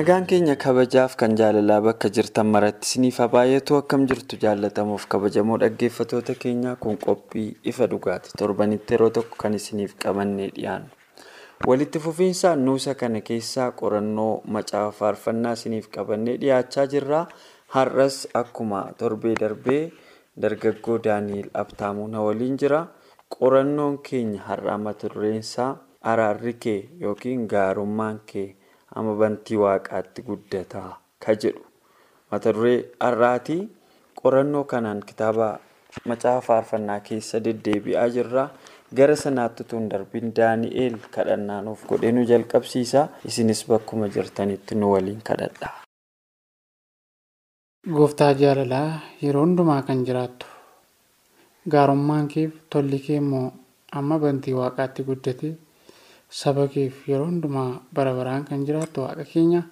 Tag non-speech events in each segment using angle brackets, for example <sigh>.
Nagaan keenya kabajaaf kan jaalalaa bakka jirtan maratti isiniif haa baay'atu akkam jirtu jaallatamuuf kabajamoo dhaggeeffatoota keenyaa kun qophii ifa dhugaati torbanitti yeroo tokko kan isiniif qabannee dhiyaannu. Walitti fufiinsaan nuusa kana keessaa qorannoo macaafa faarfannaa isiniif qabannee dhiyaachaa jirra. Har'as akkuma torbee darbee dargaggoo Daani'eel Abtaamuu na waliin jira. Qorannoon keenya har'aa mata dureensaa araarri kee yookiin gaarummaan kee. Amma bantii waaqaatti guddataa ka jedhu mata duree har'aati qorannoo kanaan kitaaba macaafa faarfannaa keessa deddeebi'aa jirra gara sanaatti tun darbin daani'eel kadhannaa nuuf godhee nu jalqabsiisa isinis bakkuma jirtanitti nu waliin kadhadha. gooftaa jaalalaa yeroo hundumaa kan jiraattu gaarummaan keef tolli kee immoo amma bantii waaqaatti guddate. Saba keef yeroo hundumaa bara baraan kan jiraattu waaqa keenya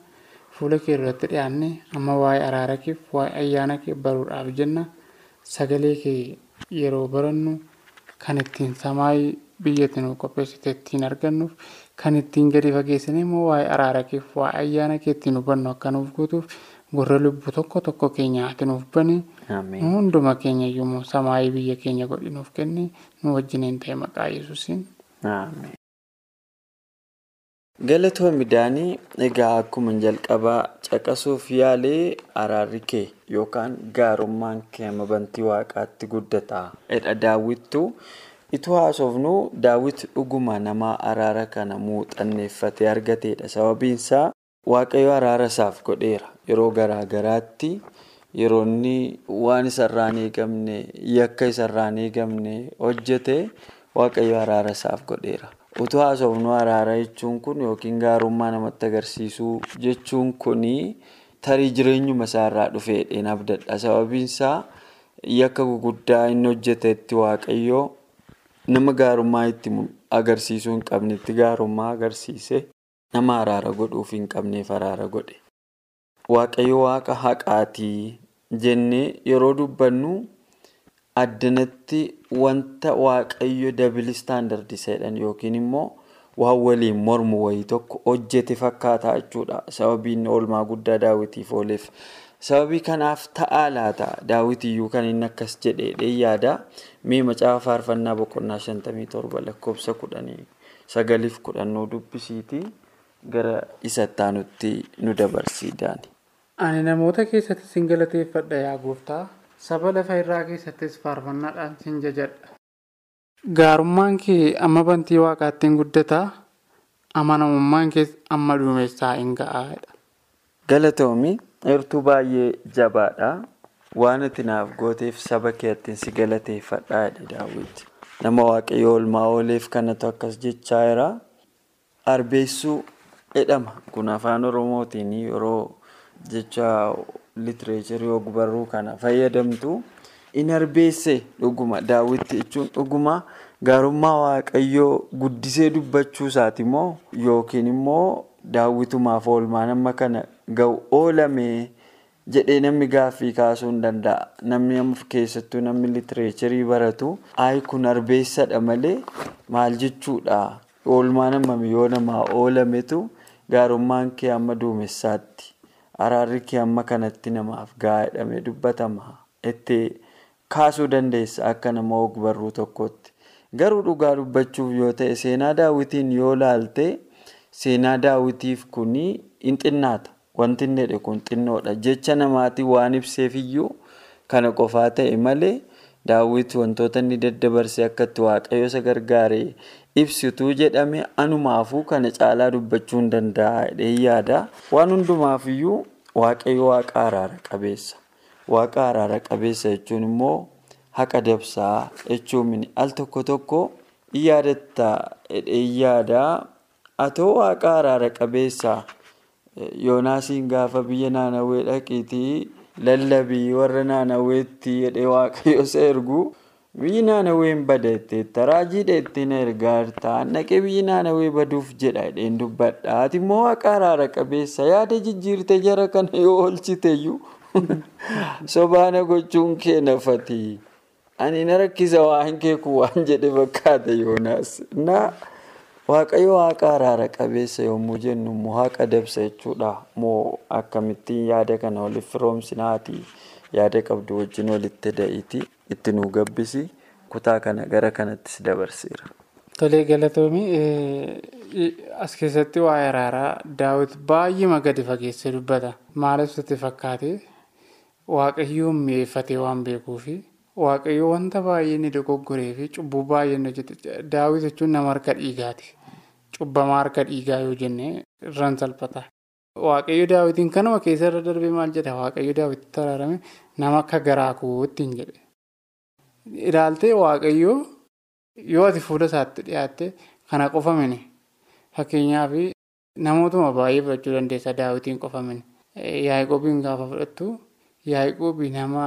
fuula kee irratti dhiyaanne amma waa'ee araara keef waa'ee ayyaana kee baruudhaaf jenna. Sagalee kee yeroo barannu kan ittiin samaayii biyyatti nu qopheessite ittiin argannuuf kan ittiin gadi fageessine immoo waa'ee araara keef waa'ee ayyaana kee ittiin hubannu akka nuuf guutuuf gurra lubbuu tokko tokko keenya ati nuuf bane hunduma keenya iyyuu samaayii biyya keenya godhi nuuf kenne nu wajjiniin ta'e maqaa yesuusiin. Galatoomii Daanii egaa akkuma jalqabaa caqasuuf yaalee araarri kee yookaan gaarummaan kee amma bantii waaqaatti guddataa jedha daawwittu itti haasofnu daawwit dhuguma namaa araara kana muuxanneeffatee argateedha. Sababiinsaa waaqayyo araara isaaf godheera. Yeroo garaa garaatti yeroo inni waan isarraan eegamne yakka isarraan eegamne hojjete waaqayyo araara isaaf godheera. Utuu haasofnu araara jechuun kun yookiin gaarummaa namatti agarsiisuu jechuun kun tarii jireenyuma isaarraa dhufeedheen abdadha sababiinsaa yakka guguddaa inni hojjetetti waaqayyoo nama gaarummaa itti agarsiisuu hin qabnetti gaarummaa agarsiise nama araara godhuuf hin qabneef araara godhe waaqayyo waaqa haqaatii jennee yeroo dubbannu. Addanatti wanta waaqayyo dabili istaandardii jedhan yookiin immoo waan waliin mormu wayii tokko hojjete fakkaataa jechuudha sababiin oolmaa guddaa daawwitiif ooleef sababii kanaaf ta'aa laata daawwitiyyuu kan inni akkas jedhee yaada mee macaafa faarfannaa boqonnaa shantamii torba lakkoofsa kudhanii sagaliif kudhannoo dubbisiiti gara isattaanutti nu dabarsiidaan. ani namoota keessatti sin galateeffadha yaa gooftaa. Saba lafa irraa keessattis faarfannaadhaan sin jajadha. Gaarummaan kee amma bantii waaqaatti guddataa amanamummaan kees amma duumessaa hin ga'aadha. Galatoomii heertuu baay'ee jabaadha. Waan ati naaf gooteef saba keetti si galateeffadhaadha daawwiti. Nama waaqayyo oolmaa ooleef kanatu akkas jechaa jira. Arbeessuu jedhama. Kun afaan Oromootiin yeroo jecha litireecharii ogbarruu kana fayyadamtu in arbeesse dhuguma daawwitti jechuun dhuguma gaarummaa waaqayyoo guddisee dubbachuu isaati immoo yookiin immoo daawwitumaaf oolmaan amma kana ga'u oolame jedhee namni gaaffii kaasuu hin danda'a. Namni keessattuu namni litireecharii baratu ayi kun arbeessadha malee maal jechuudha? Oolmaan amma yoo namaa oolametu gaarummaan kee amma duumessaatti araarri kee amma kanatti namaaf gahaa jedhamee dubbatama itti kaasuu dandeessa akka nama og-barruu tokkotti. Garuu dhugaa dubbachuuf yoo ta'e seenaa daawwitiin yoo laalte seenaa daawwitiif kuni hin xinnaata. Wanti inni jedhe kun xinnoodha. Jecha namaatiin waan ibseefiyyuu kana qofaa ta'e malee daawwit wantoota inni daddabarsee akkatti waaqayyo isa gargaaree ibsituu jedhame anumaafuu kana caalaa dubbachuu hin danda'a jedhee yaada. Waan hundumaafiyyuu waaqayyo waaqa araara qabeessa. Waaqa araara qabeessa jechuun immoo haqa dabsaa jechuun al tokko tokko yaadatta jedhee yaada. Atoo waaqa araara qabeessa yoonaasiin gaafa biyya naannawee dhaqiitii lallabii warra naannaweetti jedhee waaqayyo isa ergu biyyi naannaween badateetta raajii dheettiin ergaa ta'an dhaqee biyyi naannawee baduuf jedha jedheen dubbadha. Ati immoo waaqa araara qabeessa yaada jijjiirte jara kana yoo oolchiteyyuu <laughs> sobaana gochuun kee nafati. Ani na rakkisa waan kee kun waan jedhe fakkaata yoonaas. Waaqayyo waaqa araara qabeessa yommuu jennu immoo haqa dabsa jechuudha. Moo akkamittiin yaada kana waliif firoomsinaati yaada qabdu wajjin walitti da'iiti itti nu gabbisi kutaa kana gara kanattis dabarseera. Tolee galatoomii as keessatti waa'ee araaraa daawwiti baay'ee gadi fageessee dubbata. Maaliif sitti fakkaate waaqayyoon mi'eeffatee waan beekuufi waaqayyo wanta baay'ee ni dogoggoree fi cubbuu baay'ee ni hojjete. Daawwiti jechuun nama harka dhiigaati. Cubbamaa harka dhiigaa yoo jenne irraan salphata. Waaqayyo daawwitiin kanuma keessa irra darbee maal jedha waaqayyo daawwititti araarame nama akka garaa kootti hin jedhe. Ilaaltee waaqayyo yoo ati fuula isaatti dhiyaatte kana qofamine fakkeenyaaf namootuma baay'ee fudhachuu dandeessa daawwitiin qofamine. Yaa'ii gaafa fudhattu yaa'ii nama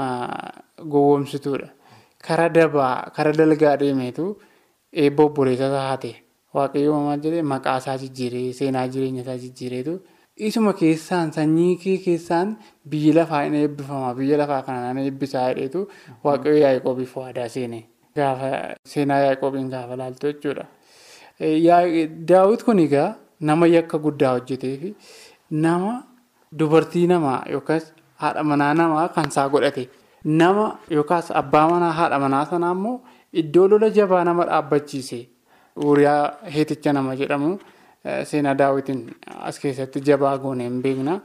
gowwoomsituudha. Kara dabaa kara dalgaa deemeetu eebba obboleessa isaa haate. Waaqayyo maal jedhee maqaa isaa jijjiiree seenaa jireenya isaa jijjiireetu isuma keessaan sanyii kee keessaan biyyi lafaa hin eebbifama biyya lafaa kanaan eebbisaa jedheetu waaqayyo yaa'ii waadaa seene. Gaafa seenaa yaa'ii gaafa laaltu jechuudha. Daawwit kun egaa nama yakka guddaa hojjetee fi nama dubartii namaa yookaas haadha manaa namaa kan isaa godhate nama yookaas abbaa manaa haadha manaa sanaa immoo iddoo lola jabaa nama dhaabbachiise. Uuriyaa heeticha nama jedhamu seenaa daawwitiin as keessatti jabaa goone hin beekna.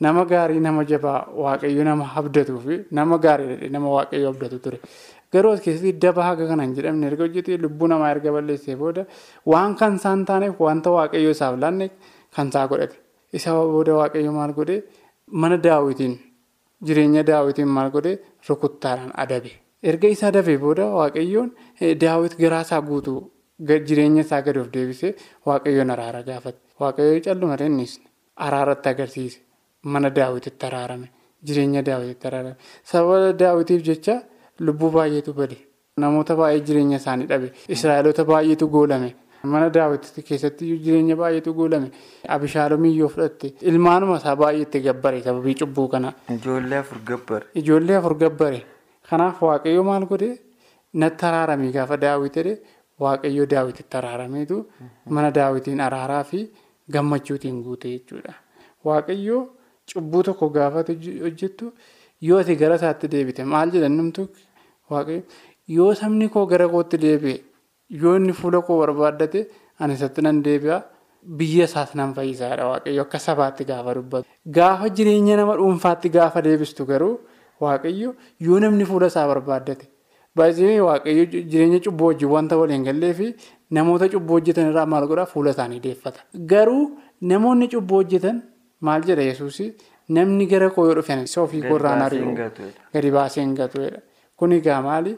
Nama gaarii nama jabaa waaqayyo nama abdatuu fi nama gaarii nama waaqayyo abdatu ture. Garuu as keessatti daba haga kana hin jedhamne erga hojjetee lubbuu namaa erga balleessee booda waan kan isaan taaneef wanta waaqayyo isaaf laanne kan isaa godhate. Isa booda waaqayyo maal godhee mana daawwitiin jireenya daawwitiin maal godhee rukuttaadhaan adabe. Erga isa adabee booda waaqayyoon daawwit garaa isaa guutuu jireenya isaa gadi of deebisee waaqayyoon araara gaafate. Waaqayyoo calluma innis araaratti agarsiise. Mana daawwititti araarame. Jireenya daawwititti araarame. Sababa daawwitiif jecha lubbuu baay'eetu bade. Namoota baay'ee jireenya isaanii dhabe. Israa'eloota baay'eetu goolame. Mana daawwititti keessatti jireenya baay'eetu goolame. Abishaalomii yoo fudhatte ilmaanuma isaa baay'eetti gabbare sababii cubbuu kana. Ijoollee afur gabbare. Ijoollee afur gabbare. Kanaaf waaqayyo maal godhee natti araaramii gaafa daawwitee waaqayyo daawwititti araarameetu mana daawwitiin araaraa fi gammachuutiin guute jechuudha. Waaqayyo cubbuu tokko gaafa hojjettu yoo ati gara isaatti deebite maal jedhan namtu yoo sabni koo gara kootti deebi'e yoo inni fuula koo barbaaddate ani isatti nan deebi'a biyya isaas nan fayyisaadha waaqayyo akka sabaatti gaafa dubbatu. Gaafa jireenya nama dhuunfaatti gaafa deebistu garuu waaqayyo yoo namni fuula isaa barbaaddate. Baay'ee waaqayyo jireenya cubbuu wajjin wanta waliin gallee fi namoota cubbuu hojjetan irraa maal godhaa fuula isaanii deeffata. Garuu namoonni cubbuu hojjetan maal jedha yesuus namni gara koo yoo dhufan ofii koorraan ari'u gadi baasee hin gatuudha. Kun egaa maali?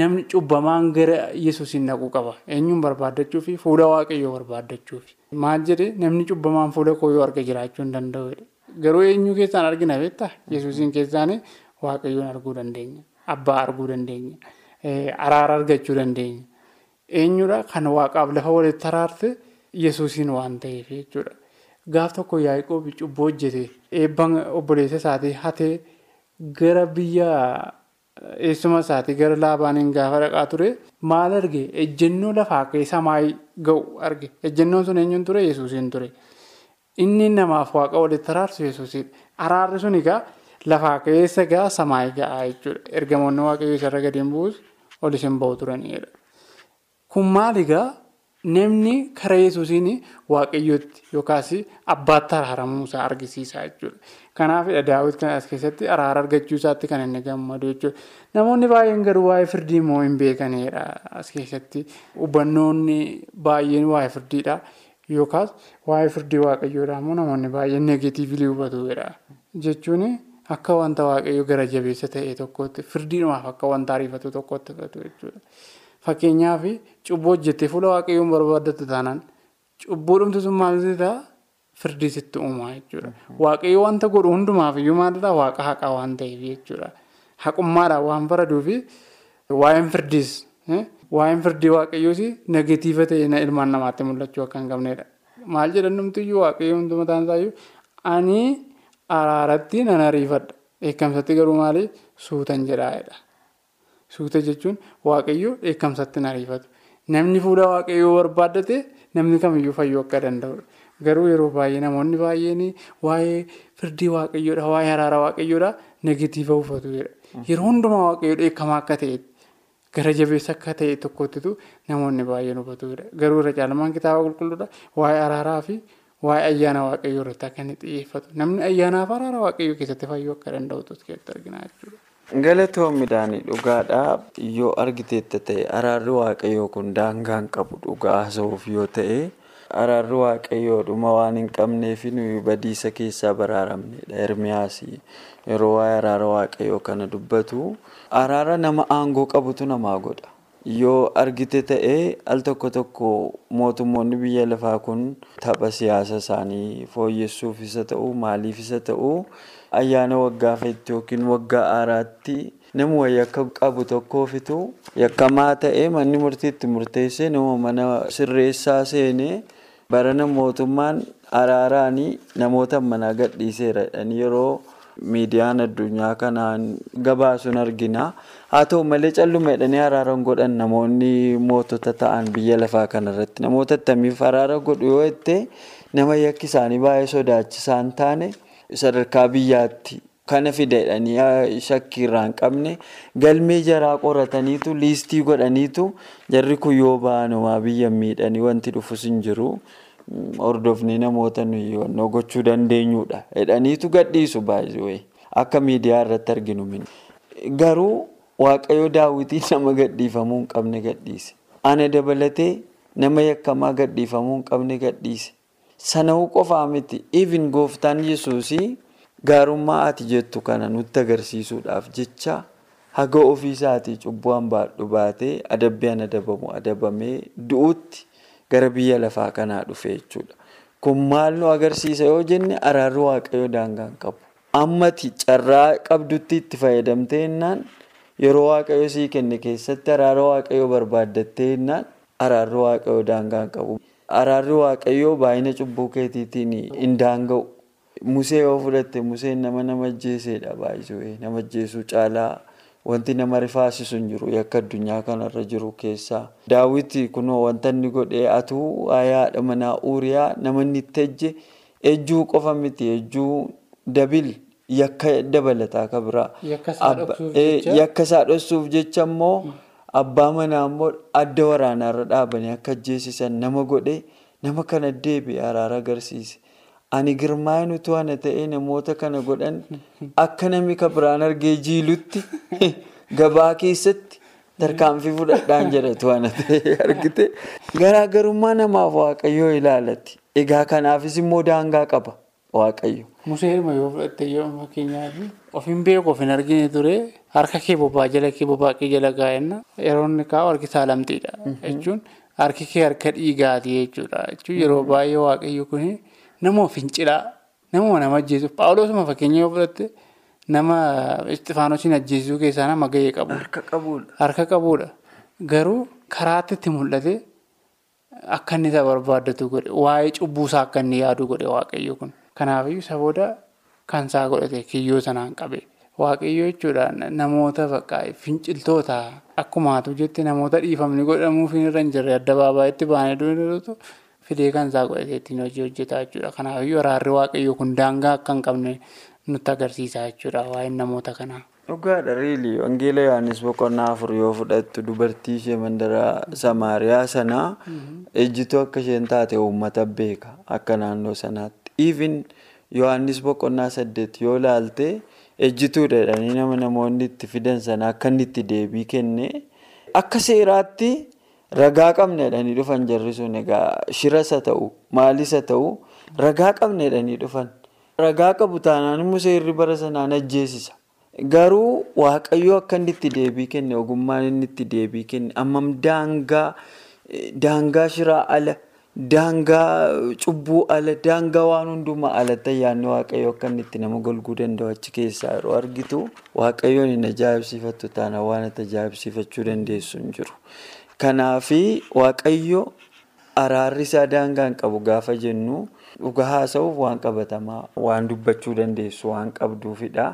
Namni cubbamaan gara yesuusiin dhaquu qaba. Eenyuun barbaaddachuu fi fuula waaqayyoo barbaaddachuufi. Maal jedhee namni cubbamaan fuula koo yoo arga jiraachuu hin danda'udha. Garuu eenyu keessaan argina beektaa? Yesuusiin keessaan waaqayyoon arguu dandeenya. Abbaa arguu dandeenya. Araara argachuu dandeenya. Eenyudha kan waaqaaf lafa walitti araarte yesuusiin waan ta'eef jechuudha. Gaaf tokko yaa'ii cubbuu hojjete eebban obboleessa isaatii hatee gara biyya eessuma isaatii gara laabaaniin gaafa dhaqaa ture maal arge ejjennoo lafaa keessa maayii ga'u arge ejjennoon sun eenyuun ture yesuusiin ture. Inni namaaf waaqa walitti araarsu yesuusidha. Araarri sun egaa lafaa keessa egaa samaa gahaa jechuudha. Ergamoonni waaqayyoo isarra gadi hin bu'us olis hin ba'u turanidha. Kun maal egaa namni karaa yesuusiin waaqayyootti yookaas abbaatti araaramuu isaa argisiisa jechuudha. Kanaafidha daawwiti kan as keessatti araara argachuu isaatti kan inni gammadu jechuudha. Namoonni baay'een garuu waa'ee firdii immoo hin beekanidha as keessatti. Hubannoonni baay'een waa'ee firdiidha. Yookaas waa'ee firdii waaqayyoodha immoo namoonni baay'een neegatiivili hubatudha. Jechuun akka wanta waaqayyoo gara jabeessa ta'e tokkotti firdiidhumaaf akka wanta ariifatu tokkotti fudhatu jechuudha. Fakkeenyaaf cubbuu hojjettee fuula waaqayyoon barbaaddattu taanaan cubbuu dhumtu sun maal ta'a firdii sitti uumaa jechuudha. Waaqayyoo wanta godhu hundumaaf iyyuu maal ta'a waaqa haqaa waan ta'eef jechuudha. Haqummaadhaan waan baraduufi waa'een firdiis waa'een firdii waaqayyoos negatiiva ta'e ilmaan namaatti mul'achuu akka hin qabnedha. Maal jedhan numtiyyuu waaqayyoo hunduma taansayyuu ani araaratti nan ariifadha. Dheekkamsatti garuu maali suutan jedhaadha. Suuta jechuun waaqayyoo dheekkamsatti nan ariifatu. Namni fuula waaqayyoo barbaaddate namni kamiyyuu fayyuu akka danda'udha. Garuu yeroo baay'ee namoonni baay'een waa'ee firdii waaqayyoodha waa'ee araara waaqayyoodha negatiiva uffatudha. Yeroo hundumaa waaqayyoo dheekkamaa akka ta'etti gara jabeessa akka ta'e tokkottitu namoonni baay'een hubatudha. Garuu irra caalamaan kitaaba qulqulluudha waa'ee araaraa fi waa'ee ayyaana waaqayyoo irratti akka inni xiyyeeffatu. Namni ayyaanaaf araara waaqayyoo keessatti fayyuu akka danda'utu keessatti argina jechuudha. Galatoon midhaanii dhugaadhaa yoo argiteetta ta'e araarri waaqayyoo kun daangaa hin qabu dhugaa haasa'uuf yoo ta'e araarri waaqayyoo dhuma waan hin qabneef nuyi badiisa keessaa baraaramnedha. Ermiyaas yeroo waa'ee araara waaqayyoo kana dubbatu araara nama aangoo qabutu namaa godha. Yoo argite ta'e al tokko tokko mootummoonni biyya lafaa kun tapha siyaasa isaanii fooyyessuuf isa ta'u maaliif isa ta'u ayyaana waggaa feetti yookiin waggaa haaraatti nama wayii akka qabu tokkoofitu yakkamaa ta'e manni murtiitti murteessee nama mana sirreessaa seenee barana mootummaan araaraanii namoota manaa gadhiiseera yeroo. miidiyaan addunyaa kanaan gabaasuun argina haa ta'u malee calluma jedhanii araaran godhan namoonni mootota ta'an biyya lafaa kanarratti namoota attamiif araara godhu yoo jette nama yakki isaanii baay'ee sodaachisaa hin taane sadarkaa biyyaatti kana fidedhanii shakkii irraa hin qabne galmee jaraa qorataniitu liistii godhaniitu jarri kun yoo ba'anumaa biyya miidhanii wanti dhufus hin jiru. hordofnee namoota nuyi gochuu dandeenyudha. Jedhaniitu gadhiisu baay'ee akka miidiyaa irratti arginu. Garuu waaqayyo daawwitii nama gadhiifamuu hin qabne gadhiise. Ana dabalatee nama yakkamaa gadhiifamuu hin qabne gadhiise. Sana'uu qofaa miti. Even gooftaan yesuusii gaarummaa ati jettu kana nutti agarsiisuudhaaf jecha haga ofiisaatii cubbuu hambaadhu baatee adabbiin adabamu adabamee du'uutti. gara biyya lafaa kanaa dhufe jechuudha. Kun maal nu agarsiisa yoo jenne araarri waaqayyoo daangaa hin qabu. Ammati carraa qabdutti itti fayyadamtee jennaan yeroo waaqayyoo sii kenne keessatti araara waaqayyoo barbaaddattee jennaan araarri waaqayyoo daangaa hin qabu. Araarri waaqayyoo baay'ina cubbuu keetiitiin hin daanga'u. Musee yoo fudhatte Museen nama nama ajjeesedha baay'isuu nama ajjeesuu caalaa. Wanti nama rifaasisu hin jiru. Yakka addunyaa kanarra jiru keessaa. Daawwiti kunoo wanta inni godhee atuu haadha manaa uuriyaa. Nama inni itti ejjuu qofa miti. Ejjuu dabil yakka dabalataa ka biraa. Yakka isaa dhoksuuf jecha immoo abbaa manaa immoo adda waraanaarra dhaabanii akka ajjeesisan nama godhe nama kana deebi'e araara agarsiise. Ani girmaa'in utuu ana ta'ee namoota kana godhan akka namni kan biraan argee jiilutti <laughs> gabaa keessatti tarkaanfii fudhadhaan jedhatu ana ta'ee <laughs> argite. Garaagarummaa namaaf waaqayyoo ilaalati. Egaa kanaafis immoo daangaa qaba waaqayyo. Musee ilma yoo fudhatte yoo fakkeenyaaf ofiin beeku ofiin argine ture harka kee bobaa jala kee bobaa kee jala gaa'enna yeroo inni kaa'u harki isaa lamxiidha jechuun harki kee harka dhiigaati jechuudha jechuun yeroo baay'ee waaqayyo kuni. Nama fincilaa nama nama ajjeesuuf paawuloosuma fakkeenya yoo fudhatte nama istifaanosiin ajjeesisuu keessaa nama gahee qabu. Harka qabuudha. Garuu karaatti itti mul'ate akka inni isa barbaaddatu godhe waa'ee cubbuusaa akka inni yaadu godhe waaqayyo kun. Kanaafiyyuu isa booda kan isaa godhate kiyyoo sanaan qabe. Waaqayyo jechuudha namoota finciltoota akkuma haatu jette namoota dhiifamni godhamuuf irra hin jirre adda baabaa'itti baanee duudatu. Fidee kan isaa godhatee ittiin hojii hojjetaa jechuudha. Kanaafiyyuu araarri waaqayyoo kun daangaa akka hin qabne nutti agarsiisa jechuudha waa'een namoota kanaa. Dhugaadha riilii wangeela Yohaannis boqonnaa afur yoo fudhattu dubartii ishee mandara Samaariyaa sanaa ejjituu akka isheen taate uummata beeka akka naannoo sanaatti. Even Yohaannis boqonnaa saddeet yoo laalte ejjituudha jedhanii nama namoonni itti fidan sana akka inni itti deebii kenne akka seeraatti ragaa qabna jedhanii dhufan jarri sun egaa shiras haa ta'u maalis haa ta'u ragaa qabna jedhanii dhufan. Ragaa qabu taanaan immoo seerri bara sanaan ajjeesisa. Garuu waaqayyo akka inni itti deebii kenne ogummaan inni itti deebii kenne ammam daangaa shiraa ala daangaa cubbuu ala daangaa waan hundumaa alatti ayyaanni waaqayyo akka inni itti nama golguu danda'u achi keessaa yeroo argitu waaqayyoon hin ajaa'ibsiifattu taana waan itti ajaa'ibsiifachuu dandeessu hin jiru. Kanaafi waaqayyo araarri isaa daangaa hin qabu gaafa jennu dhugaa haasa'uuf waan qabatamaa waan dubbachuu dandeessu waan qabduufidha.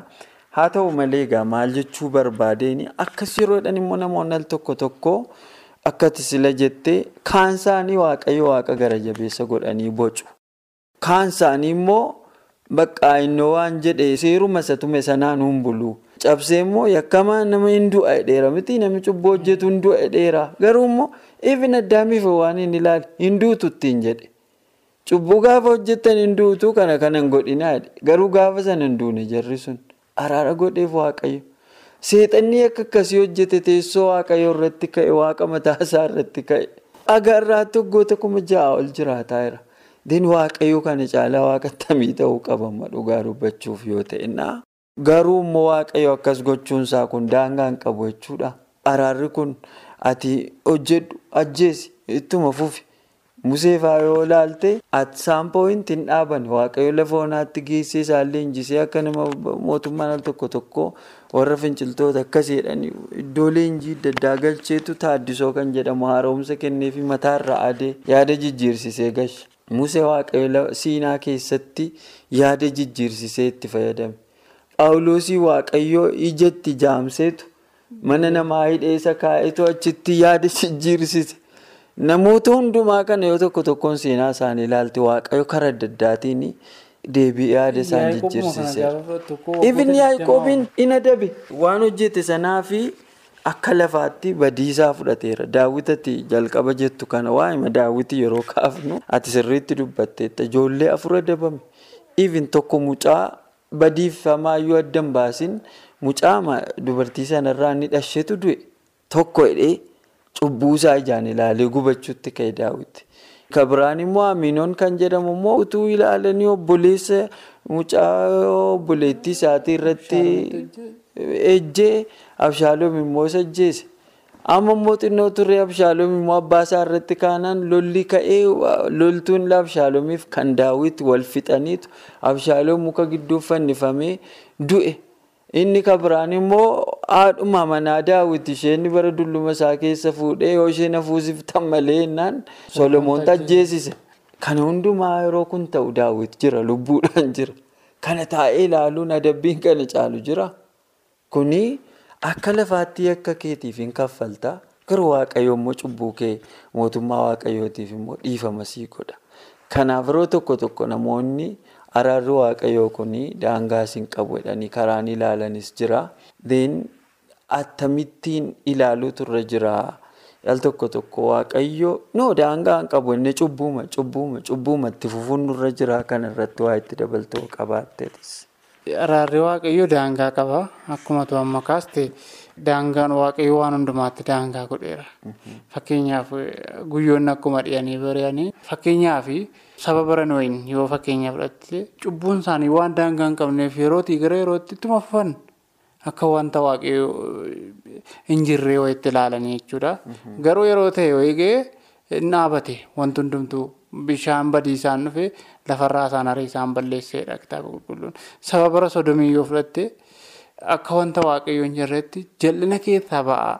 Haa ta'u malee egaa maal jechuu barbaadeen akkas yeroodhaan immoo namoonni al tokko tokko akkati sila jettee kaan isaanii waaqayyo waaqa gara jabeessa godhanii bocu. Kaan isaanii immoo bakka innoo waan jedhe seeruma isa tume sanaan hin bulu. Cabsee immoo yakkamaa nama hin du'a dheera miti namni cubbuu hojjetu hin du'a dheera garuu immoo ifin addaamiif waan hin ilaali hin duutu ittiin jedhe. Cubbuu gaafa hojjetan hin duutu kana kana hin godhinaa garuu gaafa sana hin duune jarri sun. Araara godheef waaqayyo. Seexanni akka akkasii hojjete teessoo waaqayyo irratti ka'e waaqa mataa isaa irratti ka'e. Agaarraatti waggoota kuma ja'a ol jiraataa jira. Din waaqayyo kana caalaa waaqa tamii ta'uu qabama dhugaa dubbachuuf yoo ta'inna. Garuu immoo waaqayyo akkas gochuunsaa kun daangaa hin qabu jechuudha. Araarri kun ati hojjedhu ajjeesi ittuma fufi. Musee fa'aa yoo ilaalte ati saampoo'inti hin dhaaban waaqayyo lafa onaatti geessee isaallee injisee akka nama mootummaan al tokko tokko warra finciltoota akkasii jedhanii iddoo leenjii adda addaa galcheetu taaddisoo kan jedhamu haaromsa kenneefi mataarra adee yaada jijjiirsisee gashe. Musee waaqayyo siinaa keessatti yaada jijjiirsisee itti fayyadame. Phaawulosii waaqayyoo ijatti jaamseetu mana namaa hidheessa kaa'etu achitti yaada jijjiirsise. Namoota hundumaa kana yoo tokko tokkoon seenaa isaanii ilaalte waaqayyo karaa adda addaatiin deebi'ee yaada isaan jijjiirsiseera. Ifin yaaqoobiin hin adabe waan hojjete sanaa fi akka lafaatti badiisaa fudhateera. Daawwitatti jalqaba jettu kana waa'ima daawwitii yeroo kaafnu ati sirriitti dubbatteetta. Ijoollee afur adabame. Ifin tokko mucaa badiifamaayyuu adda hin baasin mucaa dubartii sanarraa inni dhasheetu du'e tokko hidhee. Cubbuu isaa ijaan ilaalee gubachuutti ka'e daawwiti. Kabiraan immoo Aminoon kan jedhamu immoo utuu ilaalanii obboleessa mucaa obboleettii isaatii irratti ejjee Abshaaloom immoo isa ajjeese. Amma immoo xinnoo turre Abshaaloom immoo abbaa isaa irratti kaanaan lolli ka'ee loltuun Abshaaloomiif kan daawwiti wal fixaniitu Abshaaloom muka gidduu fannifamee du'e. Inni kabiraan immoo haadhuma manaa daawwiti isheen bara dulluma isaa keessa fuudhee yoo isheen hafuusiftan malee jennaan Solomoon ajjeesise. Kana hundumaa yeroo kun ta'u daawwiti jira lubbuudhaan jira. Kana taa'ee ilaaluun adabbiin kana caalu jira. Kuni akka lafaatti akka keetiif hin kaffaltaa garuu waaqayyo immoo cubbuu kee mootummaa waaqayyootiif immoo dhiifama sii godha. Kanaaf yeroo tokko tokko namoonni. Araarri waaqayyoo kun daangaas hin qabu jedhanii karaan ilaalanis jira. Deen akkamittiin ilaaluu turre jira. Al tokko tokko waaqayyo noo daangaa hin qabu inni cubbuuma cubbuuma cubbuuma itti fufuun nurra jira kana irratti waa itti dabaltoo qabaatteetis. Araarri waaqayyoo daangaa qaba. Akkuma tu amma kaaste daangaan waaqayyoo waan hundumaatti daangaa godheera. Fakkeenyaaf guyyoonni akkuma dhiyanii bari'anii fakkeenyaaf saba baran wayin yoo fakkeenya fudhatte cubbuun isaanii waan daangaa hin qabneef yerootii gara yerootti ittuma fufan akka wanta waaqayyoo hin jirree wayitti ilaalanii jechuudha. Garuu yeroo ta'e wayii ga'ee dhaabate wanti hundumtuu bishaan badiisaan dhufe lafarraa isaan arii isaan balleesseedha kitaaba qulqulluun. Saba bara sodomii yoo fudhatte akka wanta waaqayyoo hin jirretti jal'ina keessaa ba'aa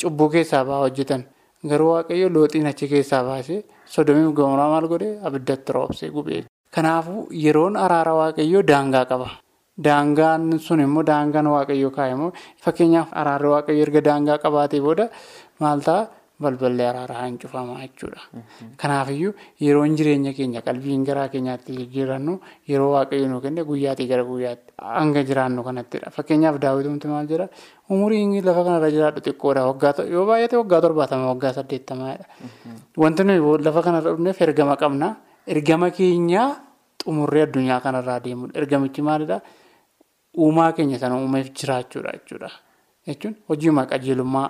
cubbuu keessaa ba'aa hojjetan. Garuu waaqayyo looxiin achi keessaa baasee sodomiif gomoraa maal godhee abiddatti roobsee gubee. Kanaafuu yeroon araara waaqayyoo daangaa qaba. Daangaan sun immoo daangaan waaqayyoo kaa'e immoo fakkeenyaaf araarri waaqayyoo erga daangaa qabaatee booda maal ta'a balballi araaraa hin cufamaa jechuudha. Kanaafiyyuu yeroon jireenya keenya qalbiin garaa keenyaatti jijjiirannu yeroo waaqayyo nu kenne guyyaatii gara guyyaatti hanga jiraannu kanattidha. Fakkeenyaaf daawwitumti maal jedha umuriin lafa kanarra jiraadhu xiqqoodha yoo baay'ate waggaa torbaatama waggaa saddeettamaadha. Wanti nuyi lafa kanarra dhufneef ergama qabna. Ergama keenya xumurree addunyaa kanarraa deemudha. Ergamichi maalidhaa? Uumaa keenya sana uumeef jiraachuudha jechuudha. Jechuun hojiima qajeelummaa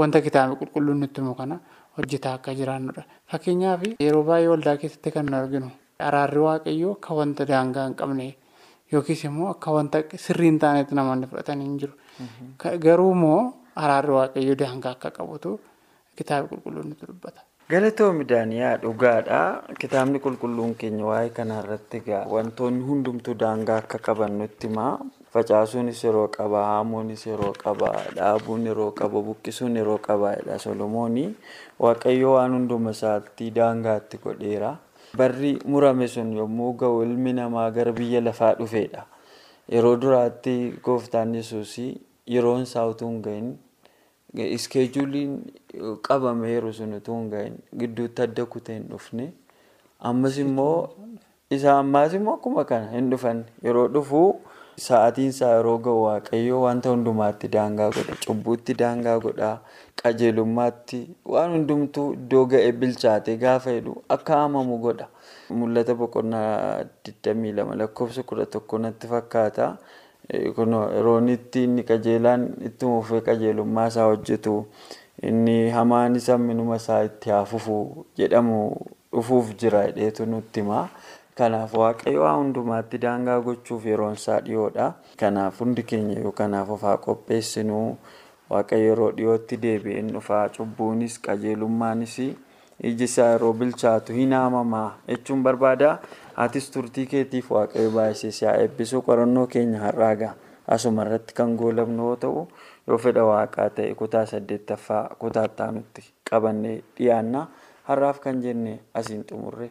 wanta kitaabni qulqulluun nutti himu kana hojjetaa akka jiraannudha. Fakkeenyaaf yeroo baay'ee waldaa keessatti kan nu arginu araarri waaqayyoo akka wanta daangaa hin qabne yookiis immoo akka wanta sirrii hin taanetti namoonni fudhatanii hin jiru. Garuu immoo araarri waaqayyoo daangaa akka qabutu kitaabni qulqulluun nutti dubbata. Galatoomi Daaniyaa dhugaadha. Kitaabni qulqulluun keenya waa'ee kanarratti wantoonni hundumtuu daangaa akka qaban nutti himaa. Facaasuunis yeroo qaba, haamuunis yeroo qaba, dhaabuun yeroo qaba, buqqisuun yeroo qabaadha. Solomoonii Waaqayyo waan hunduma isaatti daangaatti godheera. Barri murame sun yommuu ga'u ilmi namaa gara biyya lafaa dhufeedha. Yeroo duraatti gooftaan Yesuus yeroon isaa utuu hin gahin iskeejuuliin qabameeru sun utuu hin gahin gidduutti adda kutee hin dhufne. Ammas immoo isa ammaas immoo akkuma kana hin dhufan yeroo dhufu. Sa'aatiin isaa yeroo ga'u waaqayyoo wanta hundumaatti daangaa godha. Cubbuutti daangaa godha. Qajeelummaatti waan hundumtuu iddoo ga'e bilchaate gaafa jedhu akka haamamu godha. Mul'ata boqonnaa 22 lakkoofsa 11 natti fakkaata. Yeroo itti inni qajeelaan itti fufee qajeelummaa isaa hojjetu inni hamaan isa minuma isaa itti haafufu jedhamu dhufuuf jira jedheetu nutti hima. Kanaaf waaqayyo waa hundumaatti daangaa gochuuf yeroon isaa dhiyoodha. Kanaaf hundi keenya yoo kanaaf of haa qopheessinu waaqayyo yeroo dhiyootti deebi'een dhufaa cubbuunis qajeelummaanis iji isaa yeroo bilchaatu hin haamamaa jechuun barbaada. Atis turtii keetiif waaqayyo baay'isee si haa eebbisu qorannoo keenya har'aagaa asuma irratti kan goolabnu yoo ta'u yoo fedha waaqaa ta'e kutaa saddeettaffaa kutaa itti qabannee dhiyaanna har'aaf kan jenne asiin xumurre.